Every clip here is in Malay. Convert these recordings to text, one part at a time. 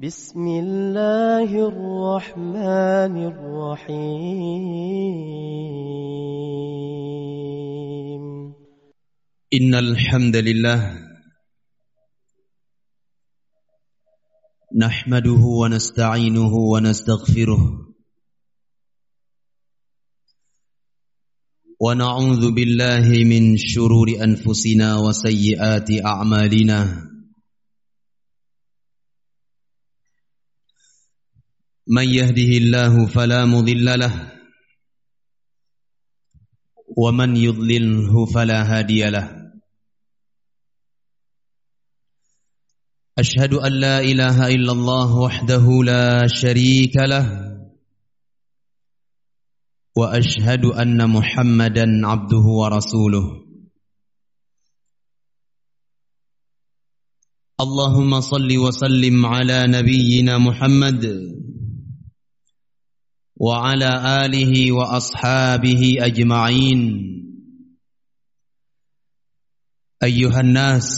بسم الله الرحمن الرحيم. إن الحمد لله نحمده ونستعينه ونستغفره ونعوذ بالله من شرور أنفسنا وسيئات أعمالنا. من يهده الله فلا مضل له ومن يضلله فلا هادي له. أشهد أن لا إله إلا الله وحده لا شريك له وأشهد أن محمدا عبده ورسوله. اللهم صل وسلم على نبينا محمد وعلى آله وأصحابه أجمعين. أيها الناس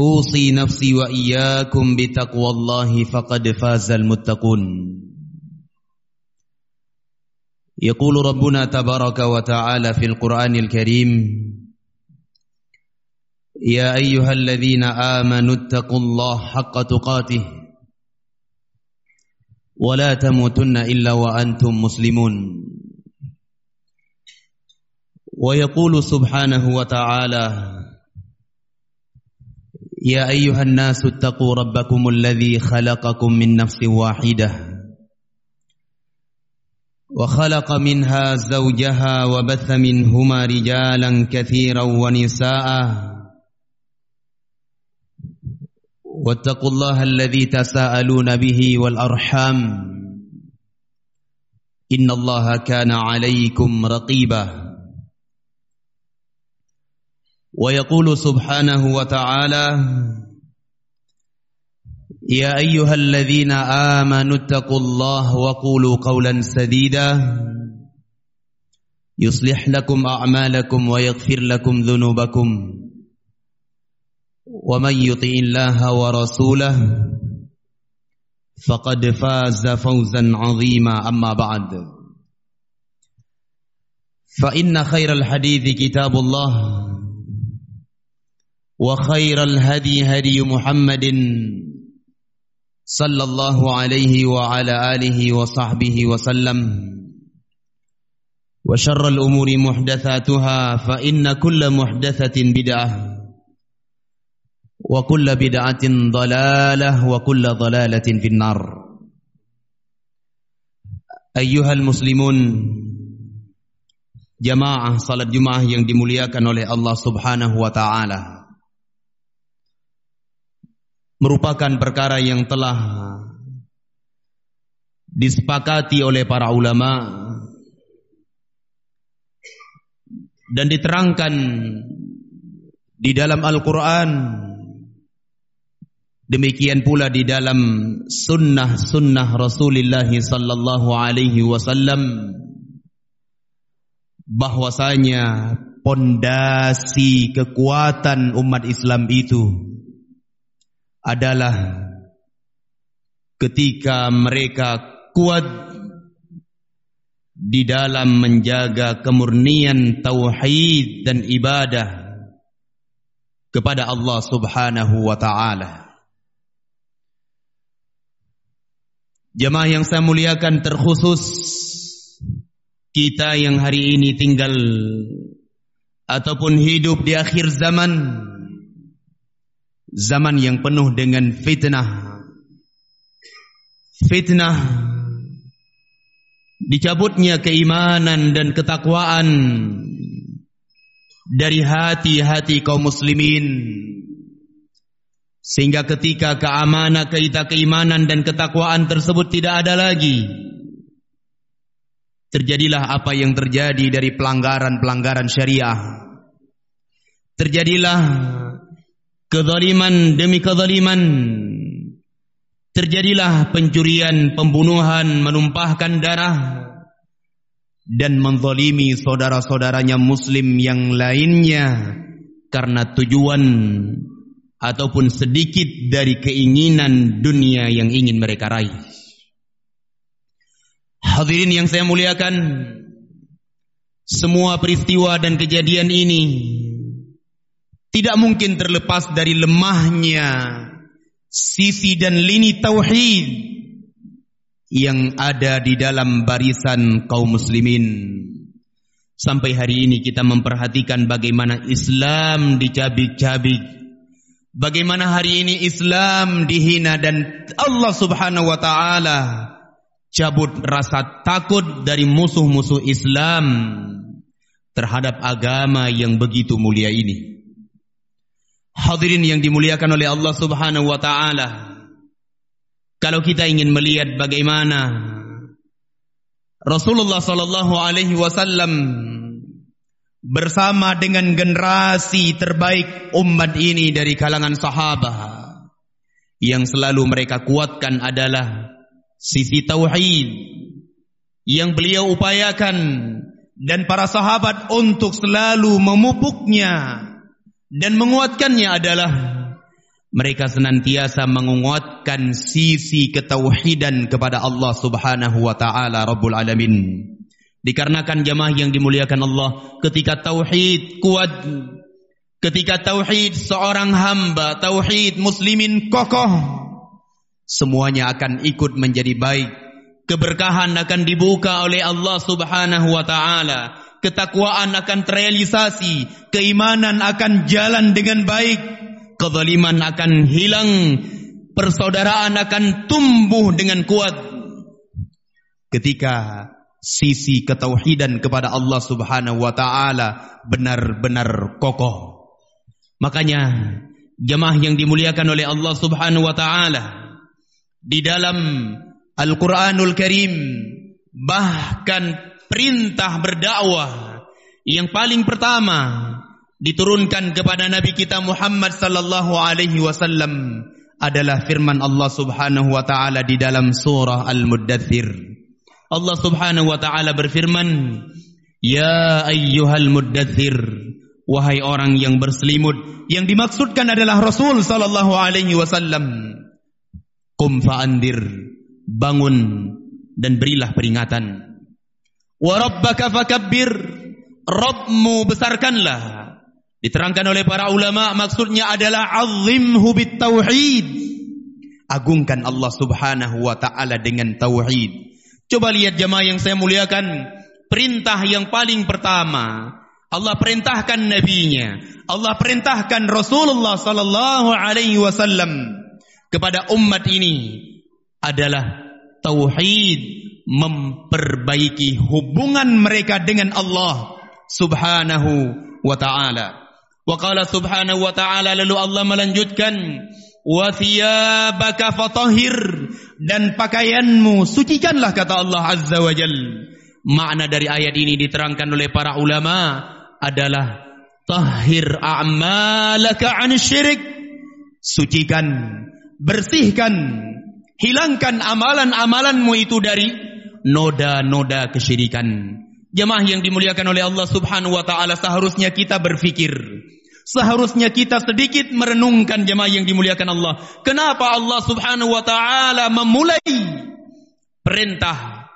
أوصي نفسي وإياكم بتقوى الله فقد فاز المتقون. يقول ربنا تبارك وتعالى في القرآن الكريم يا أيها الذين آمنوا اتقوا الله حق تقاته. ولا تموتن إلا وأنتم مسلمون. ويقول سبحانه وتعالى يا أيها الناس اتقوا ربكم الذي خلقكم من نفس واحدة وخلق منها زوجها وبث منهما رجالا كثيرا ونساء واتقوا الله الذي تساءلون به والأرحام إن الله كان عليكم رقيبا ويقول سبحانه وتعالى يا أيها الذين آمنوا اتقوا الله وقولوا قولا سديدا يصلح لكم أعمالكم ويغفر لكم ذنوبكم ومن يطع الله ورسوله فقد فاز فوزا عظيما. أما بعد فإن خير الحديث كتاب الله وخير الهدي هدي محمد صلى الله عليه وعلى آله وصحبه وسلم. وشر الأمور محدثاتها فإن كل محدثة بدعة. وكل بدعة ضلالة وكل ضلالة في النار أيها المسلمون jamaah salat Jumaah yang dimuliakan oleh Allah Subhanahu wa taala merupakan perkara yang telah disepakati oleh para ulama dan diterangkan di dalam Al-Qur'an demikian pula di dalam sunnah-sunnah Rasulullah sallallahu alaihi wasallam bahwasanya pondasi kekuatan umat Islam itu adalah ketika mereka kuat di dalam menjaga kemurnian tauhid dan ibadah kepada Allah Subhanahu wa taala. Jemaah yang saya muliakan terkhusus kita yang hari ini tinggal ataupun hidup di akhir zaman zaman yang penuh dengan fitnah. Fitnah dicabutnya keimanan dan ketakwaan dari hati-hati kaum muslimin sehingga ketika keamanan kita keimanan dan ketakwaan tersebut tidak ada lagi terjadilah apa yang terjadi dari pelanggaran-pelanggaran syariah. Terjadilah kezaliman demi kezaliman. Terjadilah pencurian pembunuhan menumpahkan darah. Dan menzalimi saudara-saudaranya muslim yang lainnya karena tujuan ataupun sedikit dari keinginan dunia yang ingin mereka raih. Hadirin yang saya muliakan, semua peristiwa dan kejadian ini tidak mungkin terlepas dari lemahnya sisi dan lini tauhid yang ada di dalam barisan kaum muslimin. Sampai hari ini kita memperhatikan bagaimana Islam dicabik-cabik. Bagaimana hari ini Islam dihina dan Allah subhanahu wa ta'ala cabut rasa takut dari musuh-musuh Islam terhadap agama yang begitu mulia ini. Hadirin yang dimuliakan oleh Allah subhanahu wa ta'ala. Kalau kita ingin melihat bagaimana Rasulullah sallallahu alaihi wasallam bersama dengan generasi terbaik umat ini dari kalangan sahabat yang selalu mereka kuatkan adalah sisi tauhid yang beliau upayakan dan para sahabat untuk selalu memupuknya dan menguatkannya adalah mereka senantiasa menguatkan sisi ketauhidan kepada Allah Subhanahu wa taala Rabbul Alamin. Dikarenakan jamaah yang dimuliakan Allah, ketika tauhid kuat, ketika tauhid seorang hamba, tauhid muslimin kokoh, semuanya akan ikut menjadi baik. Keberkahan akan dibuka oleh Allah Subhanahu wa taala. Ketakwaan akan terrealisasi, keimanan akan jalan dengan baik kezaliman akan hilang, persaudaraan akan tumbuh dengan kuat. Ketika sisi ketauhidan kepada Allah Subhanahu wa taala benar-benar kokoh. Makanya jemaah yang dimuliakan oleh Allah Subhanahu wa taala di dalam Al-Qur'anul Karim bahkan perintah berdakwah yang paling pertama diturunkan kepada Nabi kita Muhammad sallallahu alaihi wasallam adalah firman Allah Subhanahu wa taala di dalam surah Al-Muddathir. Allah Subhanahu wa taala berfirman, "Ya ayyuhal muddathir, wahai orang yang berselimut." Yang dimaksudkan adalah Rasul sallallahu alaihi wasallam. Qum fa'andir, bangun dan berilah peringatan. Wa rabbaka fakabbir, Rabbmu besarkanlah Diterangkan oleh para ulama maksudnya adalah azimhu bit tauhid. Agungkan Allah Subhanahu wa taala dengan tauhid. Coba lihat jemaah yang saya muliakan, perintah yang paling pertama. Allah perintahkan nabinya, Allah perintahkan Rasulullah sallallahu alaihi wasallam kepada umat ini adalah tauhid memperbaiki hubungan mereka dengan Allah Subhanahu wa taala. Wa qala subhanahu wa ta'ala lalu Allah melanjutkan wa thiyabaka fatahhir dan pakaianmu sucikanlah kata Allah azza wa jal. Makna dari ayat ini diterangkan oleh para ulama adalah tahhir a'malaka 'an syirik. Sucikan, bersihkan, hilangkan amalan-amalanmu itu dari noda-noda kesyirikan. Jemaah yang dimuliakan oleh Allah Subhanahu wa taala seharusnya kita berfikir. Seharusnya kita sedikit merenungkan jemaah yang dimuliakan Allah. Kenapa Allah Subhanahu wa taala memulai perintah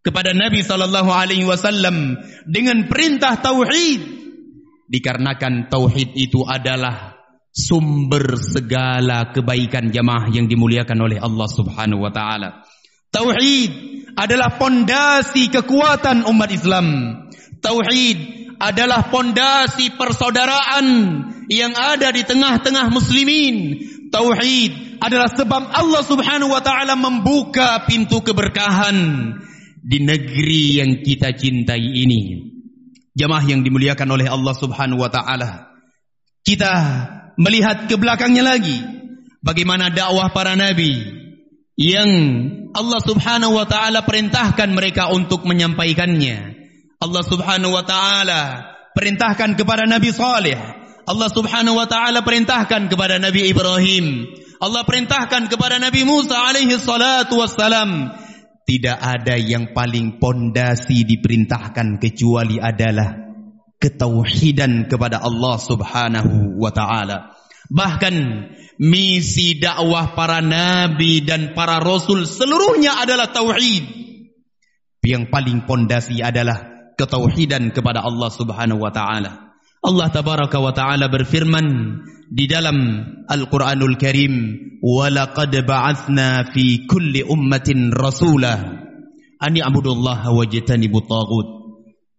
kepada Nabi sallallahu alaihi wasallam dengan perintah tauhid? Dikarenakan tauhid itu adalah sumber segala kebaikan jemaah yang dimuliakan oleh Allah Subhanahu wa taala. Tauhid adalah pondasi kekuatan umat Islam. Tauhid adalah pondasi persaudaraan yang ada di tengah-tengah muslimin. Tauhid adalah sebab Allah Subhanahu wa taala membuka pintu keberkahan di negeri yang kita cintai ini. Jamaah yang dimuliakan oleh Allah Subhanahu wa taala. Kita melihat ke belakangnya lagi bagaimana dakwah para nabi yang Allah Subhanahu wa taala perintahkan mereka untuk menyampaikannya. Allah Subhanahu wa taala perintahkan kepada Nabi Saleh. Allah Subhanahu wa taala perintahkan kepada Nabi Ibrahim. Allah perintahkan kepada Nabi Musa alaihi salatu wassalam. Tidak ada yang paling pondasi diperintahkan kecuali adalah ketauhidan kepada Allah Subhanahu wa taala. Bahkan misi dakwah para nabi dan para rasul seluruhnya adalah tauhid. Yang paling pondasi adalah ketauhidan kepada Allah Subhanahu wa taala. Allah tabaraka wa taala berfirman di dalam Al-Qur'anul Karim, "Wa laqad ba'atsna fi kulli ummatin rasula an ya'budullaha wajtanibut taghut."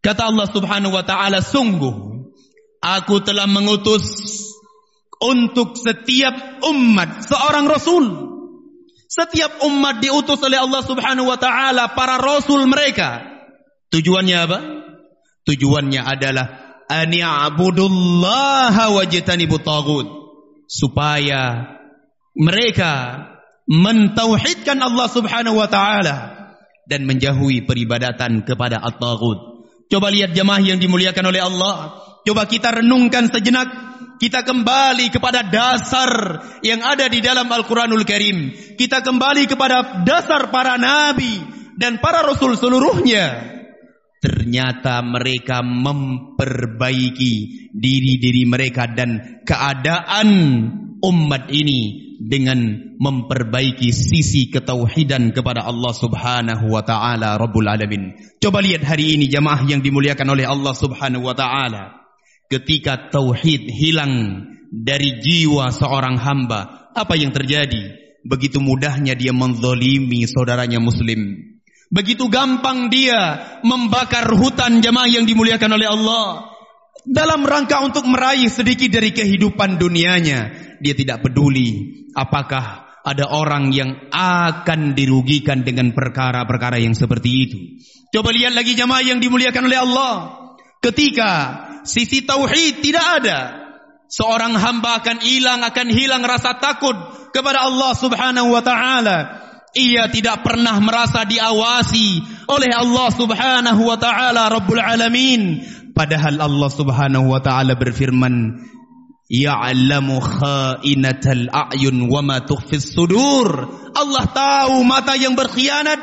Kata Allah Subhanahu wa taala, sungguh aku telah mengutus untuk setiap umat seorang rasul. Setiap umat diutus oleh Allah Subhanahu wa taala para rasul mereka. Tujuannya apa? Tujuannya adalah an ya'budullaha wajtanibut taghut. Supaya mereka mentauhidkan Allah Subhanahu wa taala dan menjauhi peribadatan kepada at-taghut. Coba lihat jemaah yang dimuliakan oleh Allah. Coba kita renungkan sejenak kita kembali kepada dasar yang ada di dalam Al-Quranul Karim. Kita kembali kepada dasar para nabi dan para rasul seluruhnya. Ternyata mereka memperbaiki diri-diri mereka dan keadaan umat ini dengan memperbaiki sisi ketauhidan kepada Allah Subhanahu wa taala Rabbul Alamin. Coba lihat hari ini jemaah yang dimuliakan oleh Allah Subhanahu wa taala ketika tauhid hilang dari jiwa seorang hamba, apa yang terjadi? Begitu mudahnya dia menzalimi saudaranya muslim. Begitu gampang dia membakar hutan jemaah yang dimuliakan oleh Allah. Dalam rangka untuk meraih sedikit dari kehidupan dunianya. Dia tidak peduli apakah ada orang yang akan dirugikan dengan perkara-perkara yang seperti itu. Coba lihat lagi jemaah yang dimuliakan oleh Allah. Ketika sisi tauhid tidak ada. Seorang hamba akan hilang akan hilang rasa takut kepada Allah Subhanahu wa taala. Ia tidak pernah merasa diawasi oleh Allah Subhanahu wa taala Rabbul Alamin. Padahal Allah Subhanahu wa taala berfirman, "Ya'lamu kha'inatal a'yun wa ma tukhfis sudur." Allah tahu mata yang berkhianat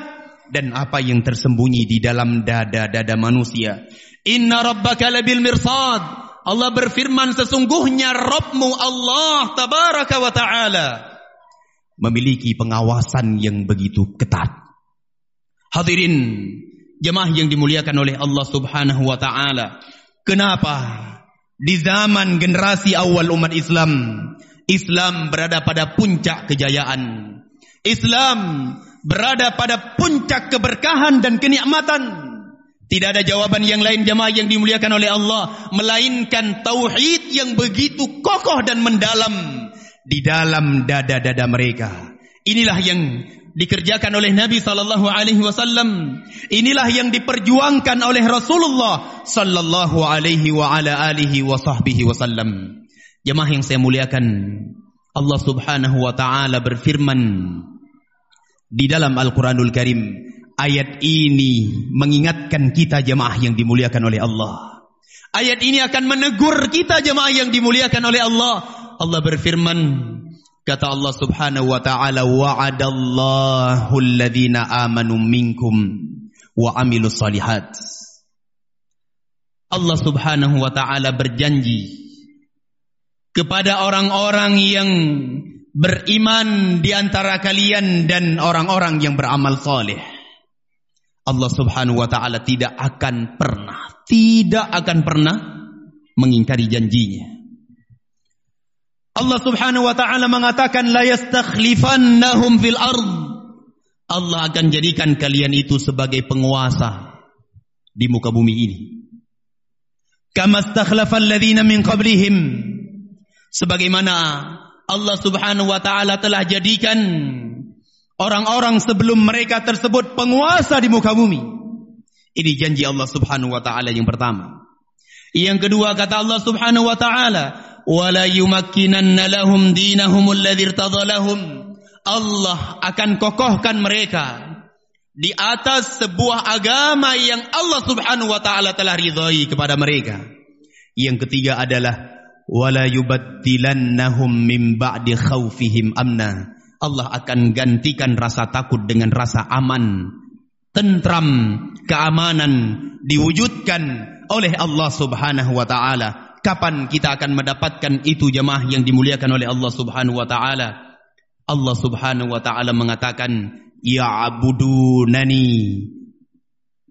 dan apa yang tersembunyi di dalam dada-dada manusia. Inna rabbaka labil mirsad. Allah berfirman sesungguhnya Rabbmu Allah tabaraka wa ta'ala. Memiliki pengawasan yang begitu ketat. Hadirin jemaah yang dimuliakan oleh Allah subhanahu wa ta'ala. Kenapa? Di zaman generasi awal umat Islam. Islam berada pada puncak kejayaan. Islam berada pada puncak keberkahan dan kenikmatan. Tidak ada jawaban yang lain jemaah yang dimuliakan oleh Allah melainkan tauhid yang begitu kokoh dan mendalam di dalam dada-dada mereka. Inilah yang dikerjakan oleh Nabi sallallahu alaihi wasallam. Inilah yang diperjuangkan oleh Rasulullah sallallahu alaihi wa ala alihi wa sahbihi wasallam. Jemaah yang saya muliakan, Allah Subhanahu wa taala berfirman di dalam Al-Qur'anul Karim, Ayat ini mengingatkan kita jemaah yang dimuliakan oleh Allah. Ayat ini akan menegur kita jemaah yang dimuliakan oleh Allah. Allah berfirman, kata Allah Subhanahu wa taala, wa'adallahu alladhina amanu minkum wa amilus salihat. Allah Subhanahu wa taala berjanji kepada orang-orang yang beriman di antara kalian dan orang-orang yang beramal saleh. Allah subhanahu wa ta'ala tidak akan pernah, tidak akan pernah mengingkari janjinya. Allah subhanahu wa ta'ala mengatakan, La yastakhlifannahum fil ard. Allah akan jadikan kalian itu sebagai penguasa di muka bumi ini. Kama stakhlafal ladhina min qablihim. Sebagaimana Allah subhanahu wa ta'ala telah jadikan orang-orang sebelum mereka tersebut penguasa di muka bumi. Ini janji Allah Subhanahu wa taala yang pertama. Yang kedua kata Allah Subhanahu wa taala, "Wala yumakkinanna lahum dinahum alladhi irtadalahum." Allah akan kokohkan mereka di atas sebuah agama yang Allah Subhanahu wa taala telah ridhai kepada mereka. Yang ketiga adalah wala yubaddilannahum min ba'di khaufihim amna. Allah akan gantikan rasa takut dengan rasa aman, tentram, keamanan diwujudkan oleh Allah Subhanahu wa taala Kapan kita akan mendapatkan itu jemaah yang dimuliakan oleh Allah Subhanahu wa taala? Allah Subhanahu wa taala mengatakan, "Ya'budunani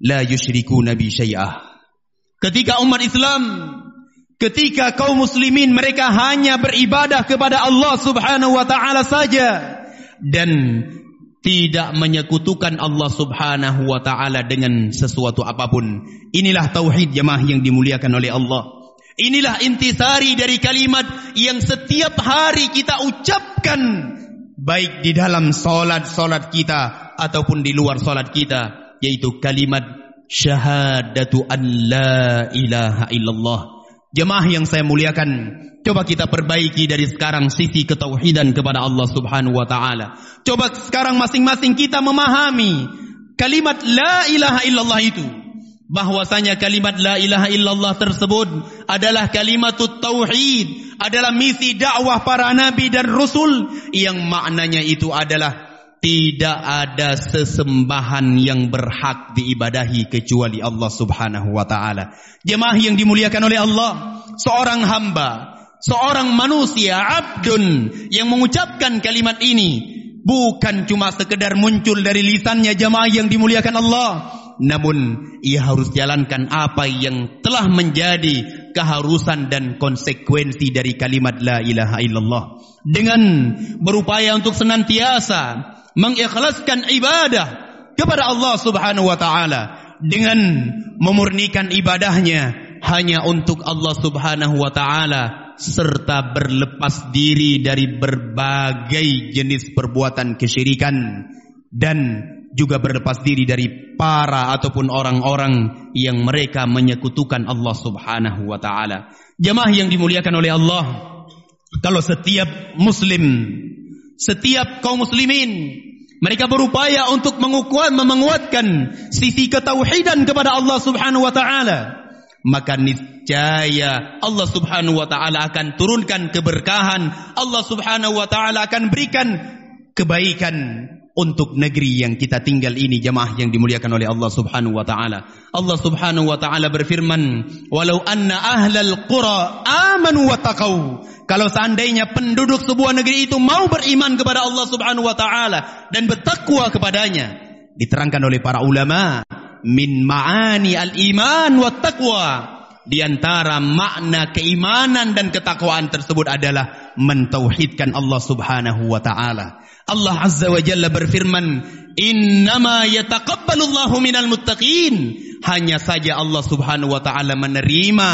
la yusyriku nabi syai'ah." Ketika umat Islam, ketika kaum muslimin mereka hanya beribadah kepada Allah Subhanahu wa taala saja dan tidak menyekutukan Allah Subhanahu wa taala dengan sesuatu apapun. Inilah tauhid jemaah yang dimuliakan oleh Allah. Inilah intisari dari kalimat yang setiap hari kita ucapkan baik di dalam solat-solat kita ataupun di luar solat kita yaitu kalimat syahadatu an la ilaha illallah. Jemaah yang saya muliakan, coba kita perbaiki dari sekarang sisi ketauhidan kepada Allah Subhanahu wa taala. Coba sekarang masing-masing kita memahami kalimat la ilaha illallah itu bahwasanya kalimat la ilaha illallah tersebut adalah kalimat tauhid adalah misi dakwah para nabi dan rasul yang maknanya itu adalah tidak ada sesembahan yang berhak diibadahi kecuali Allah Subhanahu wa taala. Jemaah yang dimuliakan oleh Allah, seorang hamba, seorang manusia abdun yang mengucapkan kalimat ini bukan cuma sekedar muncul dari lisannya jemaah yang dimuliakan Allah, namun ia harus jalankan apa yang telah menjadi keharusan dan konsekuensi dari kalimat la ilaha illallah. Dengan berupaya untuk senantiasa mengikhlaskan ibadah kepada Allah Subhanahu wa taala dengan memurnikan ibadahnya hanya untuk Allah Subhanahu wa taala serta berlepas diri dari berbagai jenis perbuatan kesyirikan dan juga berlepas diri dari para ataupun orang-orang yang mereka menyekutukan Allah Subhanahu wa taala. Jemaah yang dimuliakan oleh Allah, kalau setiap muslim, setiap kaum muslimin mereka berupaya untuk mengukuhkan menguatkan sisi ketauhidan kepada Allah Subhanahu wa taala, maka niscaya Allah Subhanahu wa taala akan turunkan keberkahan, Allah Subhanahu wa taala akan berikan kebaikan untuk negeri yang kita tinggal ini jemaah yang dimuliakan oleh Allah Subhanahu wa taala. Allah Subhanahu wa taala berfirman, "Walau anna ahlal qura amanu wa taqau." Kalau seandainya penduduk sebuah negeri itu mau beriman kepada Allah Subhanahu wa taala dan bertakwa kepadanya, diterangkan oleh para ulama, min ma'ani al-iman wa taqwa. Di antara makna keimanan dan ketakwaan tersebut adalah mentauhidkan Allah Subhanahu wa taala. Allah Azza wa Jalla berfirman, "Innama yataqabbalu Allahu minal muttaqin." Hanya saja Allah Subhanahu wa taala menerima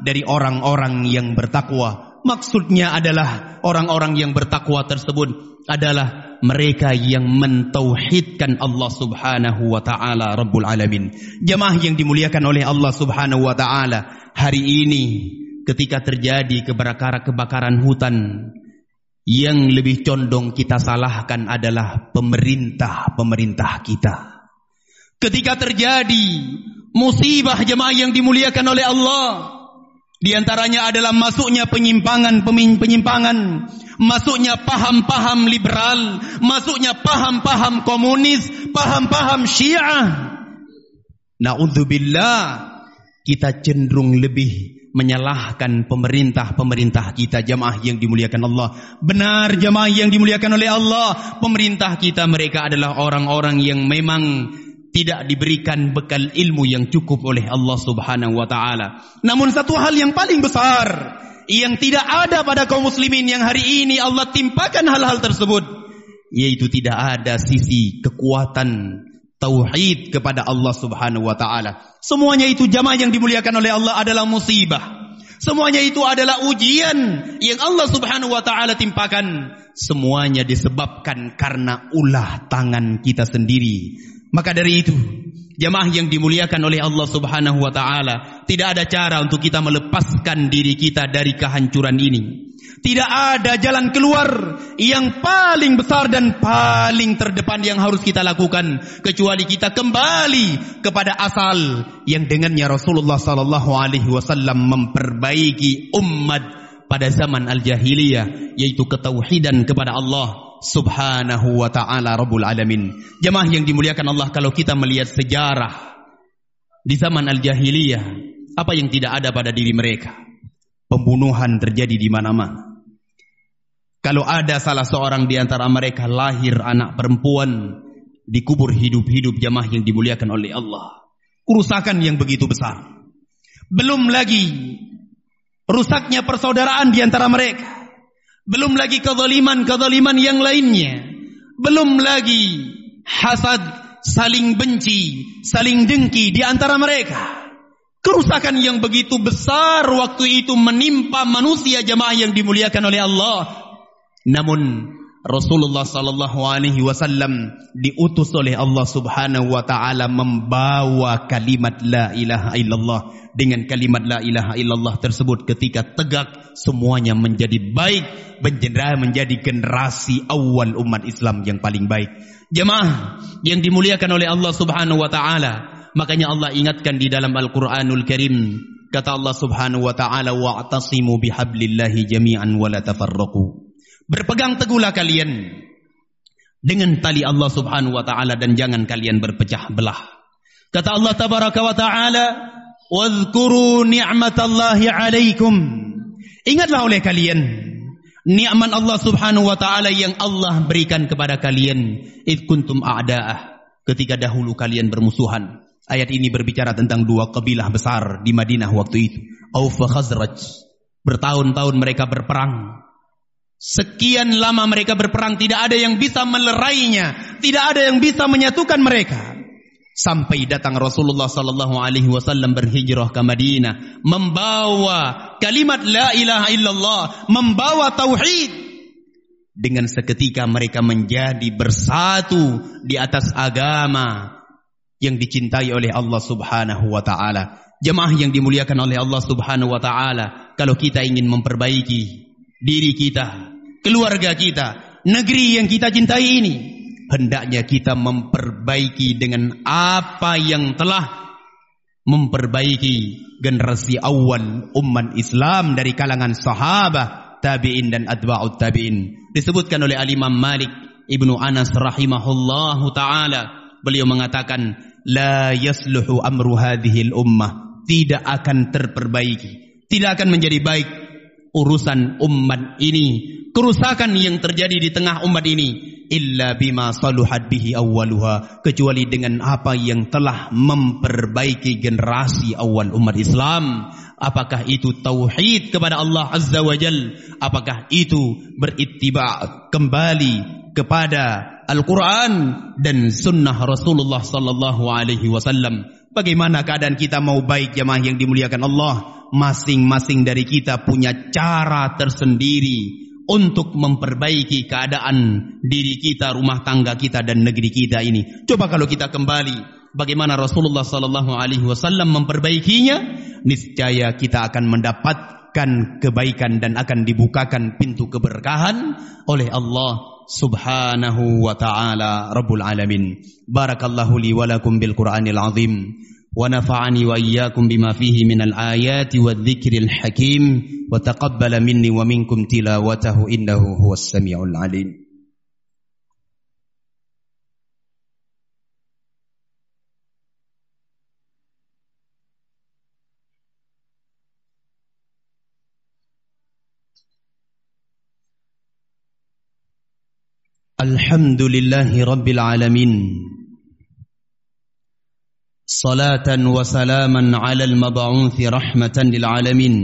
dari orang-orang yang bertakwa. Maksudnya adalah orang-orang yang bertakwa tersebut adalah mereka yang mentauhidkan Allah Subhanahu wa taala Rabbul Alamin. Jemaah yang dimuliakan oleh Allah Subhanahu wa taala, hari ini ketika terjadi kebakaran kebakaran hutan yang lebih condong kita salahkan adalah pemerintah-pemerintah kita. Ketika terjadi musibah jemaah yang dimuliakan oleh Allah, di antaranya adalah masuknya penyimpangan-penyimpangan, masuknya paham-paham liberal, masuknya paham-paham komunis, paham-paham syiah. Na'udzubillah, kita cenderung lebih menyalahkan pemerintah-pemerintah kita jamaah yang dimuliakan Allah. Benar jamaah yang dimuliakan oleh Allah, pemerintah kita mereka adalah orang-orang yang memang tidak diberikan bekal ilmu yang cukup oleh Allah Subhanahu wa taala. Namun satu hal yang paling besar yang tidak ada pada kaum muslimin yang hari ini Allah timpakan hal-hal tersebut yaitu tidak ada sisi kekuatan tauhid kepada Allah Subhanahu wa taala. Semuanya itu jamaah yang dimuliakan oleh Allah adalah musibah. Semuanya itu adalah ujian yang Allah Subhanahu wa taala timpakan. Semuanya disebabkan karena ulah tangan kita sendiri. Maka dari itu, jamaah yang dimuliakan oleh Allah Subhanahu wa taala, tidak ada cara untuk kita melepaskan diri kita dari kehancuran ini. Tidak ada jalan keluar yang paling besar dan paling terdepan yang harus kita lakukan kecuali kita kembali kepada asal yang dengannya Rasulullah sallallahu alaihi wasallam memperbaiki umat pada zaman al-jahiliyah yaitu ketauhidan kepada Allah Subhanahu wa taala Rabbul alamin. Jemaah yang dimuliakan Allah kalau kita melihat sejarah di zaman al-jahiliyah apa yang tidak ada pada diri mereka? Pembunuhan terjadi di mana-mana. Kalau ada salah seorang di antara mereka lahir anak perempuan dikubur hidup-hidup jamaah yang dimuliakan oleh Allah. Kerusakan yang begitu besar. Belum lagi rusaknya persaudaraan di antara mereka. Belum lagi kezaliman-kezaliman yang lainnya. Belum lagi hasad, saling benci, saling dengki di antara mereka. Kerusakan yang begitu besar waktu itu menimpa manusia jamaah yang dimuliakan oleh Allah. Namun Rasulullah sallallahu alaihi wasallam diutus oleh Allah Subhanahu wa taala membawa kalimat la ilaha illallah dengan kalimat la ilaha illallah tersebut ketika tegak semuanya menjadi baik menjadi menjadi generasi awal umat Islam yang paling baik jemaah yang dimuliakan oleh Allah Subhanahu wa taala makanya Allah ingatkan di dalam Al-Qur'anul Karim kata Allah Subhanahu wa taala wa'tasimu bihablillahi jami'an wa la tafarraqu Berpegang teguhlah kalian dengan tali Allah Subhanahu wa taala dan jangan kalian berpecah belah. Kata Allah tabaraka wa taala, "Wadhkuru ni'matallahi 'alaikum." Ingatlah oleh kalian nikmat Allah Subhanahu wa taala yang Allah berikan kepada kalian id kuntum a'da'ah ketika dahulu kalian bermusuhan. Ayat ini berbicara tentang dua kabilah besar di Madinah waktu itu, Auf wa Khazraj. Bertahun-tahun mereka berperang, Sekian lama mereka berperang tidak ada yang bisa melerainya, tidak ada yang bisa menyatukan mereka. Sampai datang Rasulullah sallallahu alaihi wasallam berhijrah ke Madinah membawa kalimat la ilaha illallah, membawa tauhid. Dengan seketika mereka menjadi bersatu di atas agama yang dicintai oleh Allah Subhanahu wa taala. Jemaah yang dimuliakan oleh Allah Subhanahu wa taala, kalau kita ingin memperbaiki diri kita, keluarga kita, negeri yang kita cintai ini. Hendaknya kita memperbaiki dengan apa yang telah memperbaiki generasi awal umat Islam dari kalangan sahabat, tabi'in dan adba'ut tabi'in. Disebutkan oleh Al-Imam Malik Ibnu Anas rahimahullahu taala, beliau mengatakan la yasluhu amru hadhihi al-ummah, tidak akan terperbaiki, tidak akan menjadi baik urusan umat ini. Kerusakan yang terjadi di tengah umat ini. Illa bima saluhat bihi awwaluha. Kecuali dengan apa yang telah memperbaiki generasi awal umat Islam. Apakah itu tauhid kepada Allah azza wajal apakah itu berittiba kembali kepada Al-Quran dan sunnah Rasulullah sallallahu alaihi wasallam. Bagaimana keadaan kita mau baik jemaah yang dimuliakan Allah? Masing-masing dari kita punya cara tersendiri untuk memperbaiki keadaan diri kita, rumah tangga kita dan negeri kita ini. Coba kalau kita kembali bagaimana Rasulullah sallallahu alaihi wasallam memperbaikinya, niscaya kita akan mendapatkan kebaikan dan akan dibukakan pintu keberkahan oleh Allah Subhanahu wa taala Rabbul alamin. Barakallahu li wa lakum bil Qur'anil azim wa nafa'ani wa iyyakum bima fihi minal ayati wadh-dhikril hakim wa taqabbala minni wa minkum tilawatahu innahu huwas samiul alim. الحمد لله رب العالمين صلاة وسلاما على المبعوث رحمة للعالمين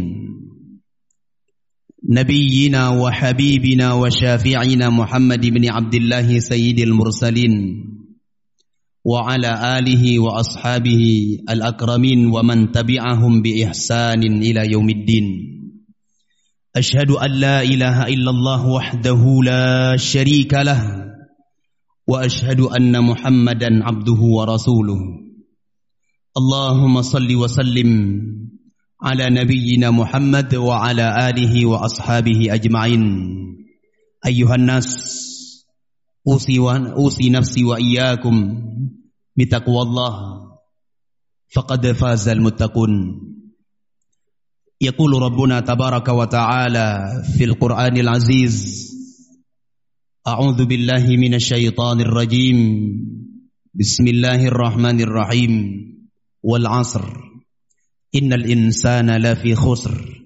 نبينا وحبيبنا وشافعنا محمد بن عبد الله سيد المرسلين وعلى آله وأصحابه الأكرمين ومن تبعهم بإحسان إلى يوم الدين أشهد أن لا إله إلا الله وحده لا شريك له وأشهد أن محمدا عبده ورسوله. اللهم صل وسلم على نبينا محمد وعلى آله وأصحابه أجمعين. أيها الناس أوصي, أوصي نفسي وإياكم بتقوى الله فقد فاز المتقون. يقول ربنا تبارك وتعالى في القرآن العزيز أعوذ بالله من الشيطان الرجيم بسم الله الرحمن الرحيم والعصر. إن الإنسان لفي خسر.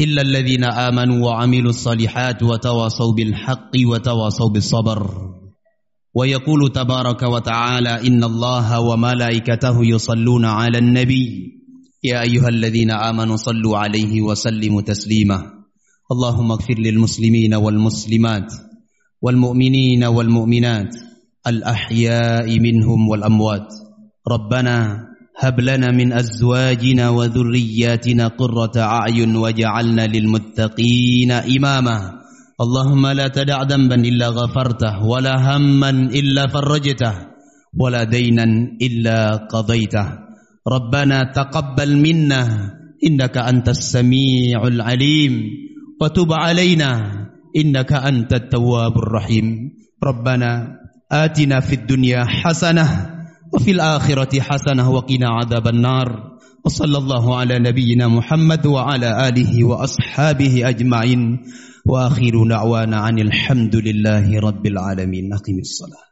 إلا الذين آمنوا وعملوا الصالحات وتواصوا بالحق وتواصوا بالصبر. ويقول تبارك وتعالى إن الله وملائكته يصلون على النبي. يا أيها الذين آمنوا صلوا عليه وسلموا تسليما. اللهم اغفر للمسلمين والمسلمات والمؤمنين والمؤمنات الأحياء منهم والأموات. ربنا هب لنا من أزواجنا وذرياتنا قرة أعين وجعلنا للمتقين إماما. اللهم لا تدع ذنبا إلا غفرته ولا هما إلا فرجته ولا دينا إلا قضيته. ربنا تقبل منا إنك أنت السميع العليم وتب علينا إنك أنت التواب الرحيم. ربنا آتنا في الدنيا حسنة وفي الآخرة حسنة وقنا عذاب النار. وصلى الله على نبينا محمد وعلى آله وأصحابه أجمعين. وآخر دعوانا عن الحمد لله رب العالمين. أقم الصلاة.